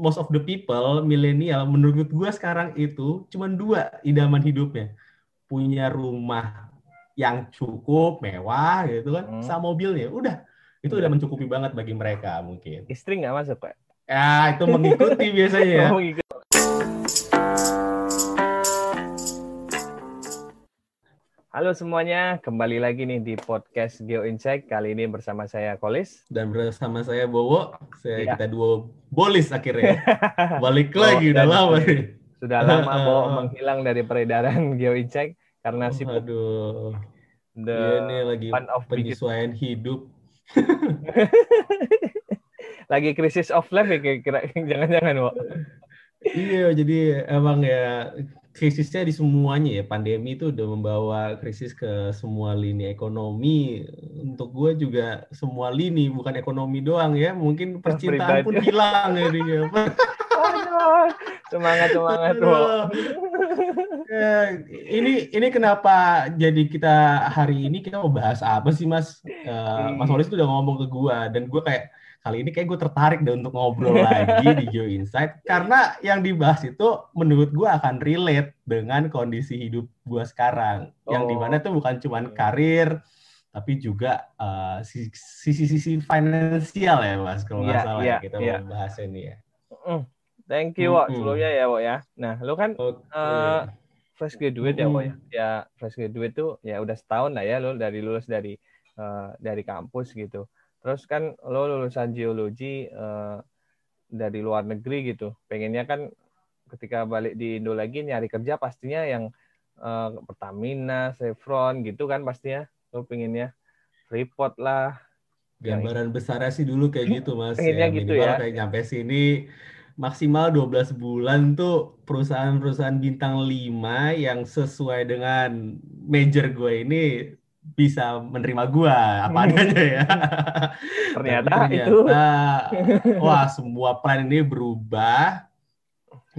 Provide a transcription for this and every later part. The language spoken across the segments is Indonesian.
most of the people milenial menurut gue sekarang itu cuma dua idaman hidupnya. Punya rumah yang cukup mewah gitu kan hmm. sama mobilnya. Udah itu udah mencukupi banget bagi mereka mungkin. Istri nggak masuk pak? Ya itu mengikuti biasanya. Ya Halo semuanya, kembali lagi nih di podcast Geo Insight. Kali ini bersama saya Kolis dan bersama saya Bowo. Saya ya. kita dua bolis akhirnya. Balik oh, lagi udah lama nih. Sudah lama Bowo menghilang dari peredaran Geo Insight karena oh, sibuk. Aduh. The iya nih lagi penyesuaian hidup. lagi krisis of life ya kira jangan-jangan, Bo. Iya, jadi emang ya krisisnya di semuanya ya. Pandemi itu udah membawa krisis ke semua lini ekonomi. Untuk gue juga semua lini bukan ekonomi doang ya. Mungkin percintaan pun hilang ya dia semangat semangat ya, ini ini kenapa jadi kita hari ini kita mau bahas apa sih mas? Uh, mas Olis tuh udah ngomong ke gue dan gue kayak kali ini kayak gue tertarik deh untuk ngobrol lagi di Geo Insight karena yang dibahas itu menurut gue akan relate dengan kondisi hidup gue sekarang oh. yang di mana tuh bukan cuma karir tapi juga sisi-sisi uh, finansial ya mas kalau nggak yeah, salah yeah, kita yeah. mau bahas ini ya. Mm. Thank you, Wak. Sebelumnya ya, Wak ya. Nah, lu kan okay. uh, fresh graduate mm. ya, Wak ya. Ya, fresh graduate tuh ya udah setahun lah ya lu dari lulus dari uh, dari kampus gitu. Terus kan lo lulusan geologi uh, dari luar negeri gitu. Pengennya kan ketika balik di Indo lagi nyari kerja pastinya yang uh, Pertamina, Chevron gitu kan pastinya. Lo pengennya Freeport lah. Gambaran yang... besarnya sih dulu kayak gitu mas. Pengennya ya, gitu ya. Kayak nyampe sini maksimal 12 bulan tuh perusahaan-perusahaan bintang 5 yang sesuai dengan major gue ini bisa menerima gua apa adanya ya. Ternyata, ternyata itu wah semua plan ini berubah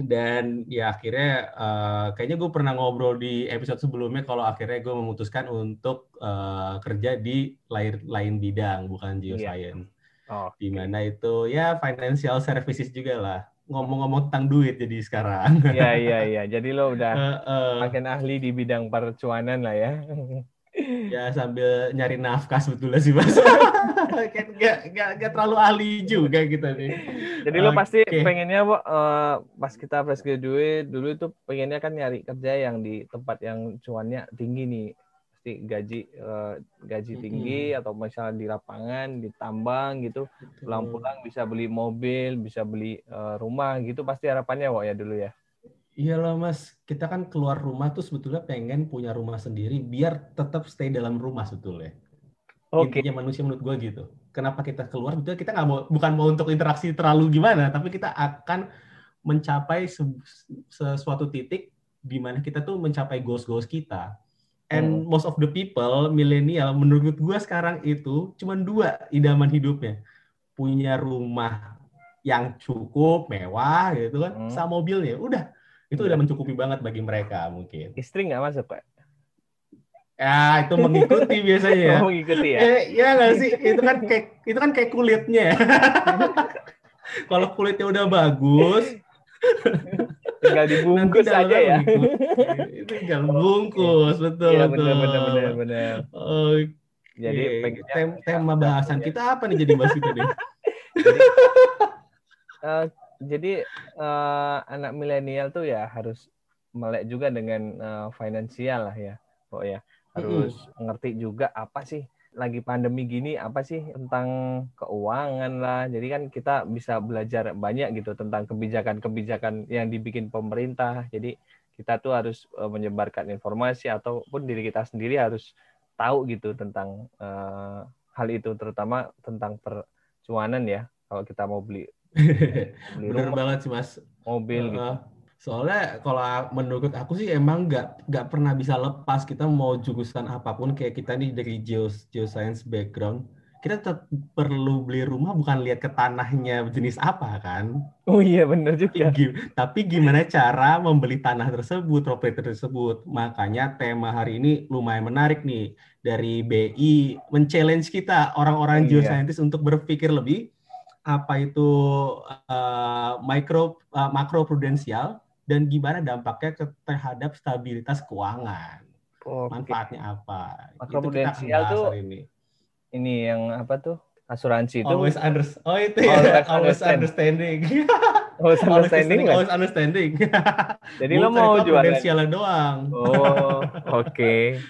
dan ya akhirnya uh, kayaknya gue pernah ngobrol di episode sebelumnya kalau akhirnya gue memutuskan untuk uh, kerja di lain lain bidang bukan iya. geoscience. Yeah. Oh, di mana itu ya financial services juga lah ngomong-ngomong tentang duit jadi sekarang. Iya iya iya. Jadi lo udah uh, uh, makin ahli di bidang percuanan lah ya ya sambil nyari nafkah sebetulnya sih mas. Gak, gak, gak terlalu ahli juga kita nih. Jadi okay. lo pasti pengennya uh, pas kita fresh graduate dulu itu pengennya kan nyari kerja yang di tempat yang cuannya tinggi nih. Pasti gaji uh, gaji tinggi hmm. atau misalnya di lapangan di tambang gitu. Pulang-pulang bisa beli mobil bisa beli uh, rumah gitu. Pasti harapannya Wak ya dulu ya Iya loh mas, kita kan keluar rumah tuh sebetulnya pengen punya rumah sendiri biar tetap stay dalam rumah sebetulnya. Oke. Okay. Intinya manusia menurut gue gitu. Kenapa kita keluar? Sebetulnya kita nggak mau, bukan mau untuk interaksi terlalu gimana, tapi kita akan mencapai sesuatu titik di mana kita tuh mencapai goals-goals kita. And hmm. most of the people, milenial, menurut gue sekarang itu cuma dua idaman hidupnya. Punya rumah yang cukup, mewah gitu kan, hmm. sama mobilnya. Udah, itu udah mencukupi banget bagi mereka mungkin. Istri nggak masuk, Pak? Ya, itu mengikuti biasanya ya. Oh, mengikuti ya. Eh, ya nggak sih? Itu kan kayak itu kan kayak kulitnya. Kalau kulitnya udah bagus, tinggal dibungkus aja ya. Itu tinggal bungkus, betul ya, betul. Benar benar benar. Oh, jadi Tem tema bahasan kita apa nih jadi kita nih? Jadi, uh, jadi uh, anak milenial tuh ya harus melek juga dengan uh, finansial lah ya, kok ya harus mm-hmm. ngerti juga apa sih lagi pandemi gini apa sih tentang keuangan lah. Jadi kan kita bisa belajar banyak gitu tentang kebijakan-kebijakan yang dibikin pemerintah. Jadi kita tuh harus uh, menyebarkan informasi ataupun diri kita sendiri harus tahu gitu tentang uh, hal itu terutama tentang percuanan ya. Kalau kita mau beli Bener rumah, banget sih mas. Mobil uh, gitu. Soalnya kalau menurut aku sih emang nggak nggak pernah bisa lepas kita mau jurusan apa pun kayak kita nih dari geos geoscience background kita tetap perlu beli rumah bukan lihat ke tanahnya jenis apa kan? Oh iya benar juga. Tapi gimana cara membeli tanah tersebut, properti tersebut? Makanya tema hari ini lumayan menarik nih dari BI men-challenge kita orang-orang iya. geoscientist untuk berpikir lebih apa itu uh, micro uh, makro prudensial dan gimana dampaknya ke, terhadap stabilitas keuangan. Oh, Manfaatnya apa? Makro prudensial tuh ini. ini yang apa tuh? Asuransi itu always under Oh itu ya, always, always understanding. always understanding. always understanding. Jadi lo mau jual prudensialnya doang. Oh, oke. Okay.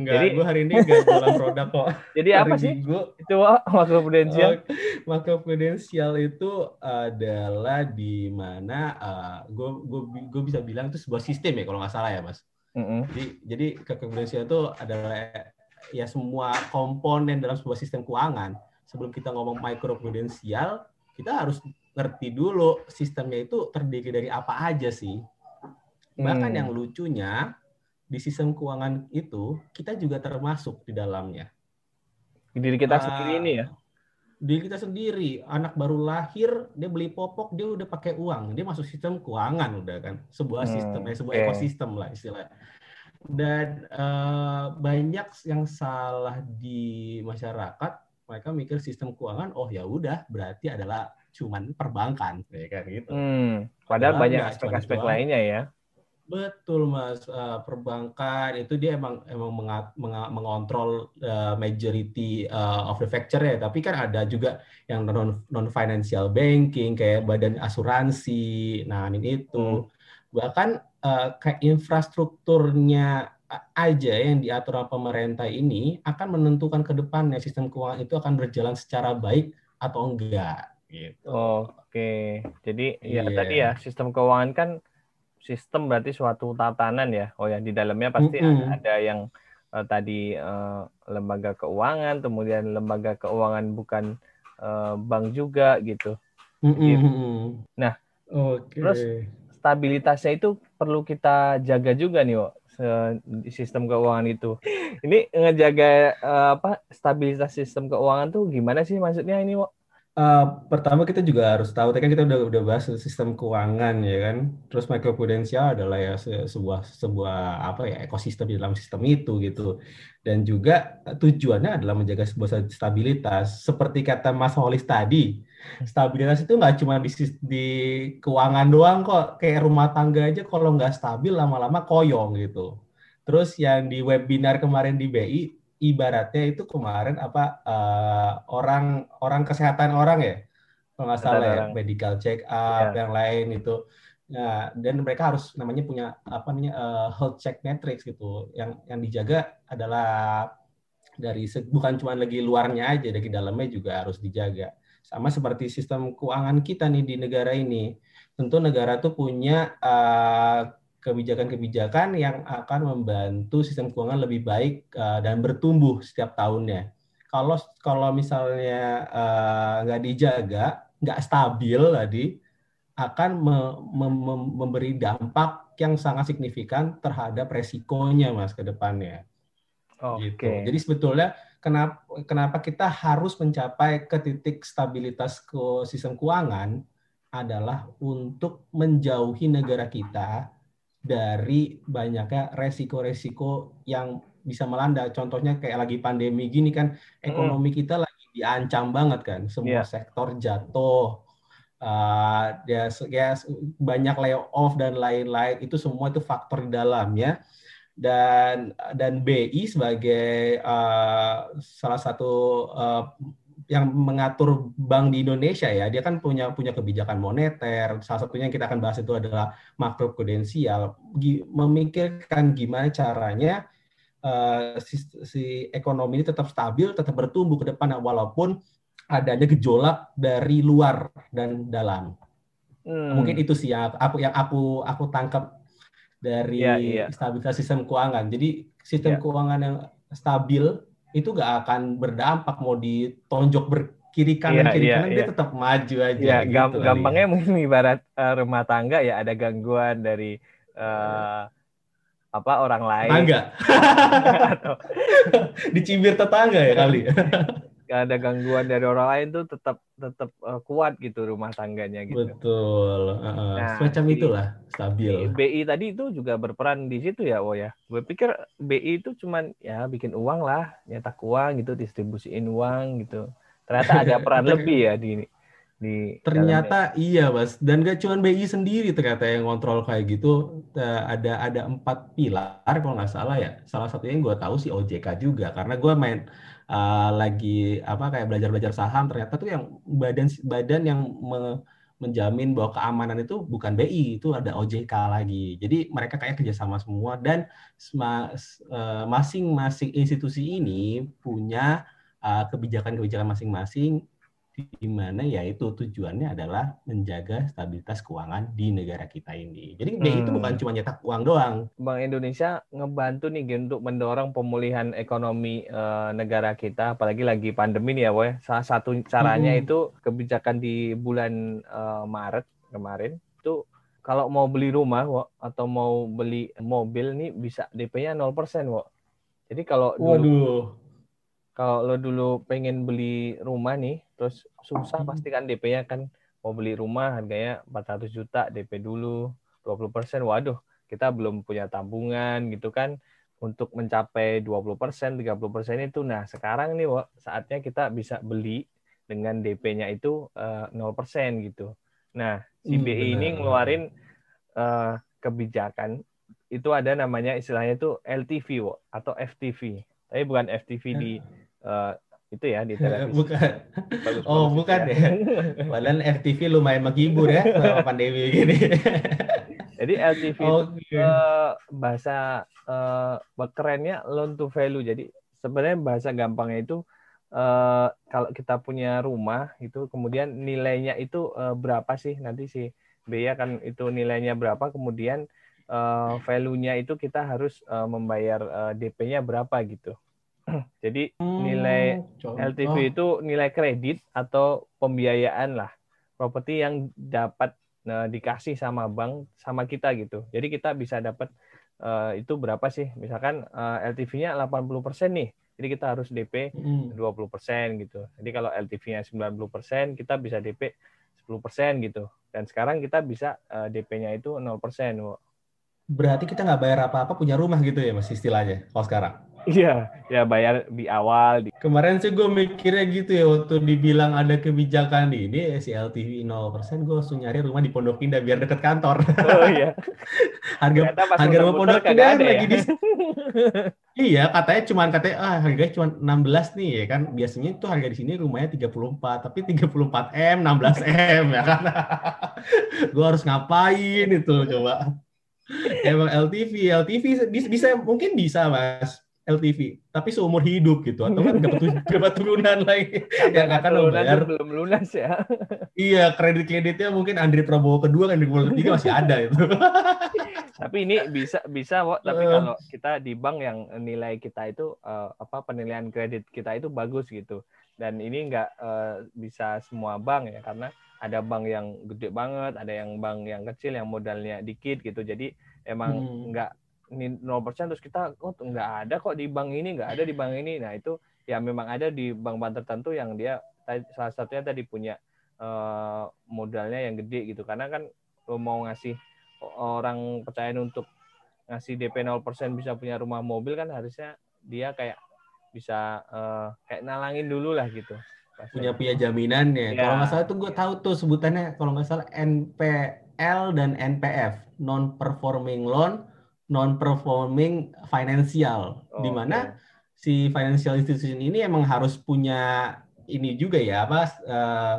Enggak, Jadi, gue hari ini gak jualan produk kok. Jadi apa sih? Gue, itu makro prudensial? Oh, makro prudensial itu adalah di mana uh, gue gue gue bisa bilang itu sebuah sistem ya kalau nggak salah ya mas. Mm -hmm. Jadi jadi prudensial itu adalah ya semua komponen dalam sebuah sistem keuangan. Sebelum kita ngomong makro prudensial, kita harus ngerti dulu sistemnya itu terdiri dari apa aja sih. Bahkan hmm. yang lucunya di sistem keuangan itu kita juga termasuk di dalamnya. Diri kita uh, sendiri ini ya. Diri kita sendiri, anak baru lahir, dia beli popok, dia udah pakai uang, dia masuk sistem keuangan udah kan, sebuah hmm, sistem, eh, sebuah okay. ekosistem lah istilahnya. Dan uh, banyak yang salah di masyarakat, mereka mikir sistem keuangan, oh ya udah, berarti adalah cuman perbankan, ya kan gitu. Hmm, padahal, padahal banyak aspek-aspek lainnya ya. Betul mas, uh, perbankan itu dia emang emang mengat, meng, mengontrol uh, majority uh, of the factor ya, tapi kan ada juga yang non non financial banking kayak badan asuransi, nah ini itu hmm. bahkan uh, kayak infrastrukturnya aja yang diatur oleh pemerintah ini akan menentukan ke depannya sistem keuangan itu akan berjalan secara baik atau enggak gitu. Oke, jadi ya yeah. tadi ya sistem keuangan kan sistem berarti suatu tatanan ya. Oh ya di dalamnya pasti mm -hmm. ada, ada yang uh, tadi uh, lembaga keuangan, kemudian lembaga keuangan bukan uh, bank juga gitu. Mm -hmm. Nah, okay. terus stabilitasnya itu perlu kita jaga juga nih, Wak, sistem keuangan itu. Ini ngejaga uh, apa stabilitas sistem keuangan tuh gimana sih maksudnya ini, Wak? Uh, pertama kita juga harus tahu, tadi kan kita udah udah bahas sistem keuangan ya kan. Terus mikroprudensial adalah ya sebuah sebuah apa ya ekosistem di dalam sistem itu gitu. Dan juga tujuannya adalah menjaga sebuah stabilitas. Seperti kata Mas Holis tadi, stabilitas itu nggak cuma di, di keuangan doang kok. Kayak rumah tangga aja kalau nggak stabil lama-lama koyong gitu. Terus yang di webinar kemarin di BI ibaratnya itu kemarin apa uh, orang orang kesehatan orang ya? Kalau nggak salah ya medical check up yeah. yang lain itu nah dan mereka harus namanya punya apa namanya uh, health check matrix gitu. Yang yang dijaga adalah dari bukan cuma lagi luarnya aja dari dalamnya juga harus dijaga. Sama seperti sistem keuangan kita nih di negara ini. Tentu negara tuh punya uh, kebijakan-kebijakan yang akan membantu sistem keuangan lebih baik uh, dan bertumbuh setiap tahunnya. Kalau kalau misalnya uh, nggak dijaga, nggak stabil tadi, akan me, me, me, memberi dampak yang sangat signifikan terhadap resikonya, mas, ke depannya. Oke. Okay. Gitu. Jadi sebetulnya kenapa kenapa kita harus mencapai ke titik stabilitas ke sistem keuangan adalah untuk menjauhi negara kita dari banyaknya resiko-resiko yang bisa melanda. Contohnya kayak lagi pandemi gini kan, ekonomi kita lagi diancam banget kan, semua yeah. sektor jatuh, uh, ya, ya banyak layoff dan lain-lain. Itu semua itu faktor di dalamnya. Dan dan BI sebagai uh, salah satu uh, yang mengatur bank di Indonesia ya, dia kan punya punya kebijakan moneter. Salah satunya yang kita akan bahas itu adalah makro prudensial, memikirkan gimana caranya uh, si, si ekonomi ini tetap stabil, tetap bertumbuh ke depan walaupun adanya gejolak dari luar dan dalam. Hmm. Mungkin itu sih yang aku yang aku aku tangkap dari yeah, yeah. stabilitas sistem keuangan. Jadi sistem yeah. keuangan yang stabil itu gak akan berdampak mau ditonjok berkiri kanan yeah, kiri yeah, kanan yeah. dia tetap maju aja. Yeah, gitu gampangnya ya. mungkin ibarat uh, rumah tangga ya ada gangguan dari uh, apa orang lain. Tangga. Dicibir tetangga ya kali. Gak ada gangguan dari orang lain tuh tetap tetap uh, kuat gitu rumah tangganya gitu. Betul. Uh, nah, semacam itulah stabil. BI tadi itu juga berperan di situ ya, oh ya. Gue pikir BI itu cuman ya bikin uang lah, nyetak uang gitu, distribusiin uang gitu. Ternyata ada peran lebih ya di di ternyata dalamnya. iya mas dan gak cuma BI sendiri ternyata yang kontrol kayak gitu ada ada empat pilar kalau nggak salah ya salah satunya yang gue tahu sih OJK juga karena gue main uh, lagi apa kayak belajar belajar saham ternyata tuh yang badan badan yang me, menjamin bahwa keamanan itu bukan BI itu ada OJK lagi. Jadi mereka kayak kerjasama semua dan uh, masing-masing institusi ini punya uh, kebijakan-kebijakan masing-masing di mana ya itu tujuannya adalah menjaga stabilitas keuangan di negara kita ini. Jadi hmm. itu bukan cuma nyetak uang doang. Bank Indonesia ngebantu nih untuk mendorong pemulihan ekonomi uh, negara kita, apalagi lagi pandemi nih ya, Boy. Salah satu caranya hmm. itu kebijakan di bulan uh, Maret kemarin itu kalau mau beli rumah wo, atau mau beli mobil nih bisa DP-nya 0%, wo. Jadi kalau dulu Waduh kalau lo dulu pengen beli rumah nih, terus susah pasti kan DP-nya kan mau beli rumah harganya 400 juta DP dulu 20 persen, waduh kita belum punya tabungan gitu kan untuk mencapai 20 persen, 30 persen itu. Nah sekarang nih saatnya kita bisa beli dengan DP-nya itu uh, eh, 0 persen gitu. Nah si BI hmm, ini ngeluarin uh, kebijakan itu ada namanya istilahnya itu LTV wo, atau FTV. Tapi bukan FTV di uh, itu ya di televisi. Bukan. Bagus, oh, bagus bukan ya. ya. Padahal FTV lumayan menghibur ya selama pandemi gini. Jadi LTV okay. itu uh, bahasa uh, kerennya loan to value. Jadi sebenarnya bahasa gampangnya itu uh, kalau kita punya rumah itu kemudian nilainya itu uh, berapa sih nanti si Bea kan itu nilainya berapa kemudian uh, value-nya itu kita harus uh, membayar uh, DP-nya berapa gitu. Jadi nilai hmm, LTV itu nilai kredit atau pembiayaan lah properti yang dapat uh, dikasih sama bank sama kita gitu. Jadi kita bisa dapat uh, itu berapa sih? Misalkan uh, LTV-nya 80% nih. Jadi kita harus DP hmm. 20% gitu. Jadi kalau LTV-nya 90%, kita bisa DP 10% gitu. Dan sekarang kita bisa uh, DP-nya itu 0%. Berarti kita nggak bayar apa-apa punya rumah gitu ya Mas istilahnya kalau sekarang? Iya, ya bayar di awal. Di... Kemarin sih gue mikirnya gitu ya, waktu dibilang ada kebijakan ini, si LTV 0%, gue langsung nyari rumah di Pondok Indah biar deket kantor. Oh iya. harga harga rumah Pondok Indah ya? lagi di... iya, katanya cuma katanya, ah harganya cuma 16 nih ya kan. Biasanya itu harga di sini rumahnya 34, tapi 34M, 16M ya kan. gue harus ngapain itu coba. Emang LTV, LTV bisa mungkin bisa mas LTV, tapi seumur hidup gitu atau kan dapat turunan lagi yang akan membayar belum lunas ya. iya, kredit kreditnya mungkin Andri Prabowo kedua kan di ketiga masih ada itu. tapi ini bisa bisa kok, tapi uh, kalau kita di bank yang nilai kita itu uh, apa penilaian kredit kita itu bagus gitu. Dan ini enggak uh, bisa semua bank ya karena ada bank yang gede banget, ada yang bank yang kecil yang modalnya dikit gitu. Jadi emang hmm. Ini 0% terus kita oh nggak ada kok di bank ini nggak ada di bank ini. Nah itu ya memang ada di bank-bank tertentu yang dia salah satunya tadi punya uh, modalnya yang gede gitu. Karena kan lo mau ngasih orang percaya untuk ngasih DP 0% bisa punya rumah mobil kan harusnya dia kayak bisa uh, kayak nalangin dulu lah gitu. Punya punya jaminannya. Ya. kalau nggak salah tuh gue tahu tuh sebutannya kalau nggak salah NPL dan NPF non performing loan non-performing financial, oh, di mana okay. si financial institution ini emang harus punya ini juga ya apa uh,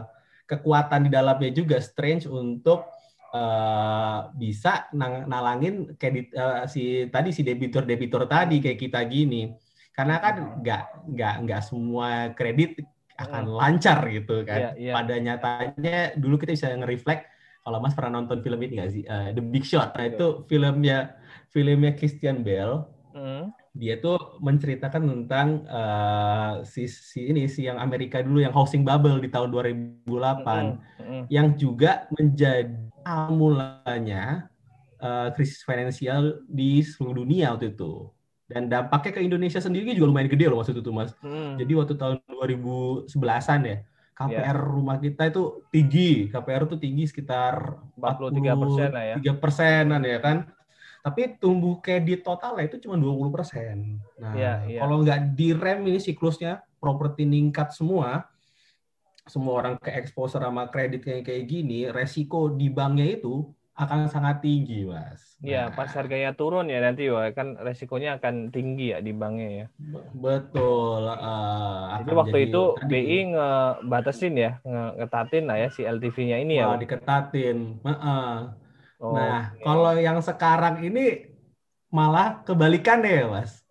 kekuatan di dalamnya juga strange untuk uh, bisa nalangin kredit uh, si tadi si debitur debitur tadi kayak kita gini karena kan nggak nggak nggak semua kredit akan hmm. lancar gitu kan yeah, yeah. pada nyatanya dulu kita bisa nge-reflect kalau Mas pernah nonton film ini nggak sih uh, The Big Shot nah itu filmnya filmnya Christian Bale. Mm. Dia tuh menceritakan tentang uh, si, si ini si yang Amerika dulu yang housing bubble di tahun 2008 mm. Mm. yang juga menjadi mulanya uh, krisis finansial di seluruh dunia waktu itu. Dan dampaknya ke Indonesia sendiri juga lumayan gede loh waktu itu Mas. Mm. Jadi waktu tahun 2011-an ya. KPR yeah. rumah kita itu tinggi, KPR itu tinggi sekitar 43 persen lah ya. 3 persenan ya kan tapi tumbuh kredit totalnya itu cuma 20 persen. Nah, yeah, yeah. kalau nggak direm ini siklusnya properti ningkat semua, semua orang ke exposure sama kredit kayak kayak gini, resiko di banknya itu akan sangat tinggi, Mas. Iya, nah, pas harganya turun ya nanti ya kan resikonya akan tinggi ya di banknya ya. Betul. Uh, jadi waktu jadi, itu tadi, BI ngebatasin ya, ngetatin lah ya si LTV-nya ini ya. diketatin. Uh, oh, nah, okay. kalau yang sekarang ini malah kebalikan deh, Mas.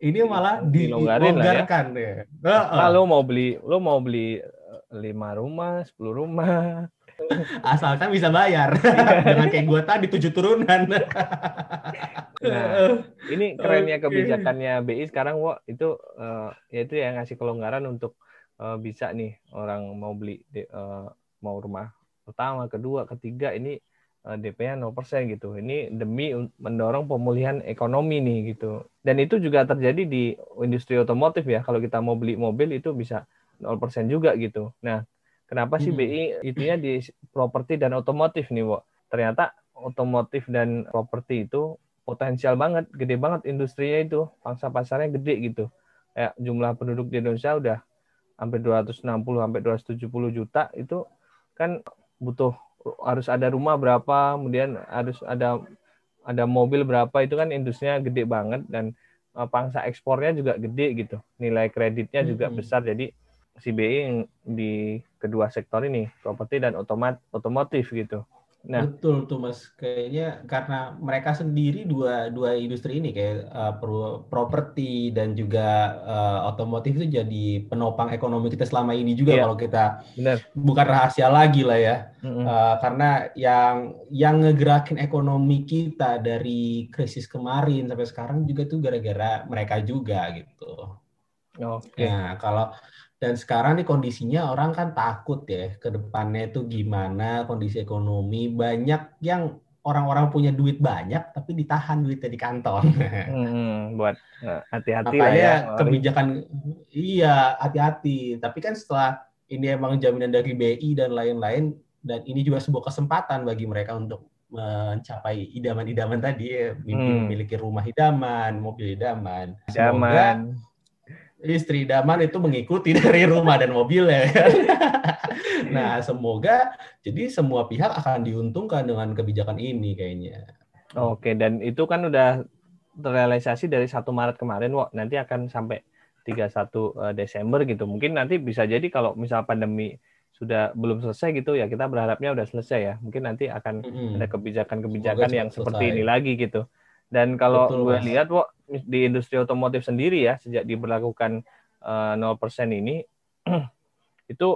Ini malah dilonggarkan ya. deh. Uh, uh. Nah, lo mau beli, lo mau beli eh, lima rumah, sepuluh rumah. Asalkan bisa bayar. Dengan kayak gue tadi tujuh turunan. nah, ini kerennya kebijakannya BI sekarang, wo, itu uh, yaitu yang ngasih kelonggaran untuk uh, bisa nih orang mau beli uh, mau rumah pertama, kedua, ketiga ini Eh, DP-nya 0% gitu. Ini demi mendorong pemulihan ekonomi nih gitu. Dan itu juga terjadi di industri otomotif ya. Kalau kita mau beli mobil itu bisa 0% juga gitu. Nah, kenapa sih hmm. BI itunya di properti dan otomotif nih, Wo? Ternyata otomotif dan properti itu potensial banget, gede banget industrinya itu. Pangsa pasarnya gede gitu. Kayak jumlah penduduk di Indonesia udah hampir 260 sampai 270 juta itu kan butuh harus ada rumah berapa, kemudian harus ada ada mobil berapa itu kan industrinya gede banget dan uh, pangsa ekspornya juga gede gitu. Nilai kreditnya juga hmm. besar jadi si BI di kedua sektor ini, properti dan otomat otomotif gitu. Nah, betul tuh Mas. Kayaknya karena mereka sendiri dua dua industri ini kayak uh, properti dan juga uh, otomotif itu jadi penopang ekonomi kita selama ini juga yeah. kalau kita Bener. bukan rahasia lagi lah ya. Mm-hmm. Uh, karena yang yang ngegerakin ekonomi kita dari krisis kemarin sampai sekarang juga tuh gara-gara mereka juga gitu. Oke. Okay. Nah, kalau dan sekarang nih kondisinya orang kan takut ya ke depannya itu gimana kondisi ekonomi banyak yang orang-orang punya duit banyak tapi ditahan duitnya di kantong. Hmm, buat eh, hati-hati lah ya. kebijakan iya hati-hati. Tapi kan setelah ini emang jaminan dari BI dan lain-lain dan ini juga sebuah kesempatan bagi mereka untuk mencapai idaman-idaman tadi ya, hmm. memiliki rumah idaman, mobil idaman. Idaman istri daman itu mengikuti dari rumah dan mobil ya kan? nah, semoga jadi semua pihak akan diuntungkan dengan kebijakan ini kayaknya. Oke, dan itu kan udah terrealisasi dari 1 Maret kemarin, Wak. Nanti akan sampai 31 eh, Desember gitu. Mungkin nanti bisa jadi kalau misal pandemi sudah belum selesai gitu ya kita berharapnya udah selesai ya. Mungkin nanti akan mm -hmm. ada kebijakan-kebijakan yang selesai. seperti ini lagi gitu. Dan kalau gue lihat, Wak, di industri otomotif sendiri ya sejak diberlakukan uh, eh, 0% ini itu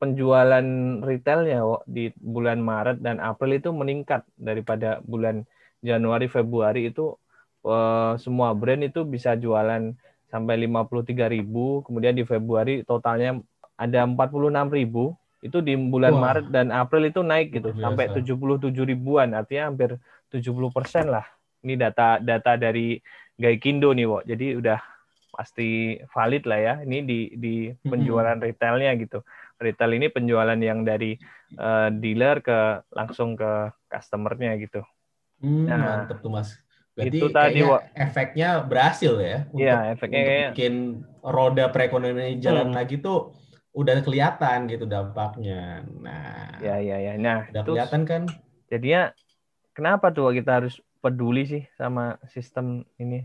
penjualan retailnya di bulan Maret dan April itu meningkat daripada bulan Januari Februari itu uh, semua brand itu bisa jualan sampai 53 ribu kemudian di Februari totalnya ada 46 ribu itu di bulan Wah. Maret dan April itu naik gitu Biasa. sampai 77 ribuan artinya hampir 70 persen lah ini data data dari Gaikindo nih, Wo. Jadi udah pasti valid lah ya. Ini di di penjualan retailnya gitu. Retail ini penjualan yang dari uh, dealer ke langsung ke customernya gitu. Hmm, nah, mantep tuh Mas. Berarti itu tadi Wo. efeknya berhasil ya. Iya, efeknya untuk bikin roda perekonomian jalan hmm. lagi tuh udah kelihatan gitu dampaknya. Nah, ya ya ya. Nah, udah kelihatan kan? Jadinya kenapa tuh kita harus peduli sih sama sistem ini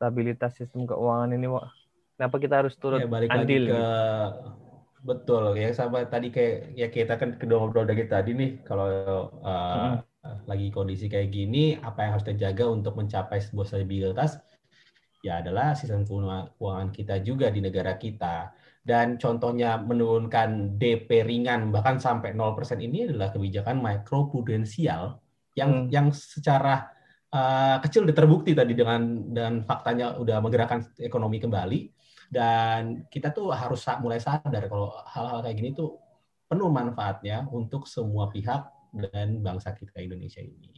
stabilitas sistem keuangan ini, Wak? Kenapa kita harus turut ya, balik andil? Lagi ke betul ya sama tadi kayak ya kita kan kedua ngobrol dari tadi nih kalau uh, hmm. lagi kondisi kayak gini apa yang harus kita jaga untuk mencapai sebuah stabilitas ya adalah sistem keuangan kita juga di negara kita dan contohnya menurunkan DP ringan bahkan sampai 0% ini adalah kebijakan makroprudensial yang hmm. yang secara uh, kecil udah terbukti tadi dengan dan faktanya udah menggerakkan ekonomi kembali dan kita tuh harus mulai sadar kalau hal-hal kayak gini tuh penuh manfaatnya untuk semua pihak dan bangsa kita Indonesia ini.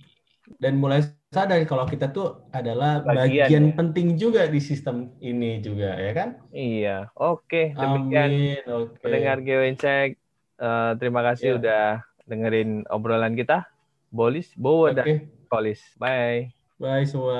Dan mulai sadar kalau kita tuh adalah bagian, bagian ya. penting juga di sistem ini juga, ya kan? Iya, oke. Demikian Amin. Okay. pendengar Geoincek. Uh, terima kasih yeah. udah dengerin obrolan kita. Bolis, Bowo, okay. Kolis. Bye. Bye semua.